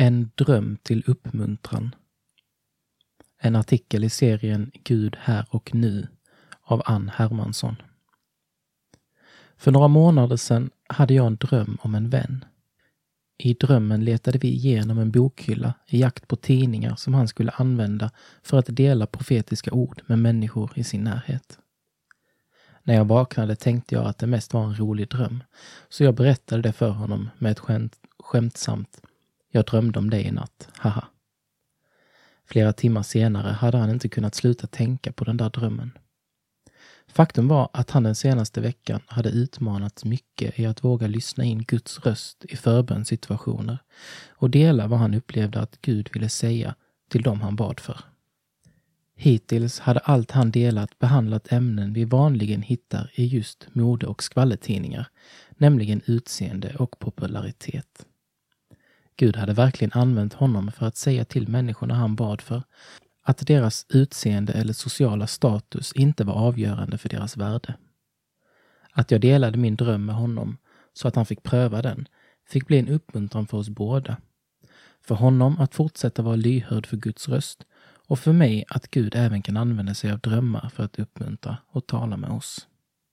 En dröm till uppmuntran. En artikel i serien Gud här och nu av Ann Hermansson. För några månader sedan hade jag en dröm om en vän. I drömmen letade vi igenom en bokhylla i jakt på tidningar som han skulle använda för att dela profetiska ord med människor i sin närhet. När jag vaknade tänkte jag att det mest var en rolig dröm, så jag berättade det för honom med ett skämt, skämtsamt ”Jag drömde om dig i natt, haha”. Flera timmar senare hade han inte kunnat sluta tänka på den där drömmen. Faktum var att han den senaste veckan hade utmanats mycket i att våga lyssna in Guds röst i förbönssituationer och dela vad han upplevde att Gud ville säga till dem han bad för. Hittills hade allt han delat behandlat ämnen vi vanligen hittar i just mode och skvallertidningar, nämligen utseende och popularitet. Gud hade verkligen använt honom för att säga till människorna han bad för att deras utseende eller sociala status inte var avgörande för deras värde. Att jag delade min dröm med honom så att han fick pröva den fick bli en uppmuntran för oss båda. För honom att fortsätta vara lyhörd för Guds röst och för mig att Gud även kan använda sig av drömmar för att uppmuntra och tala med oss.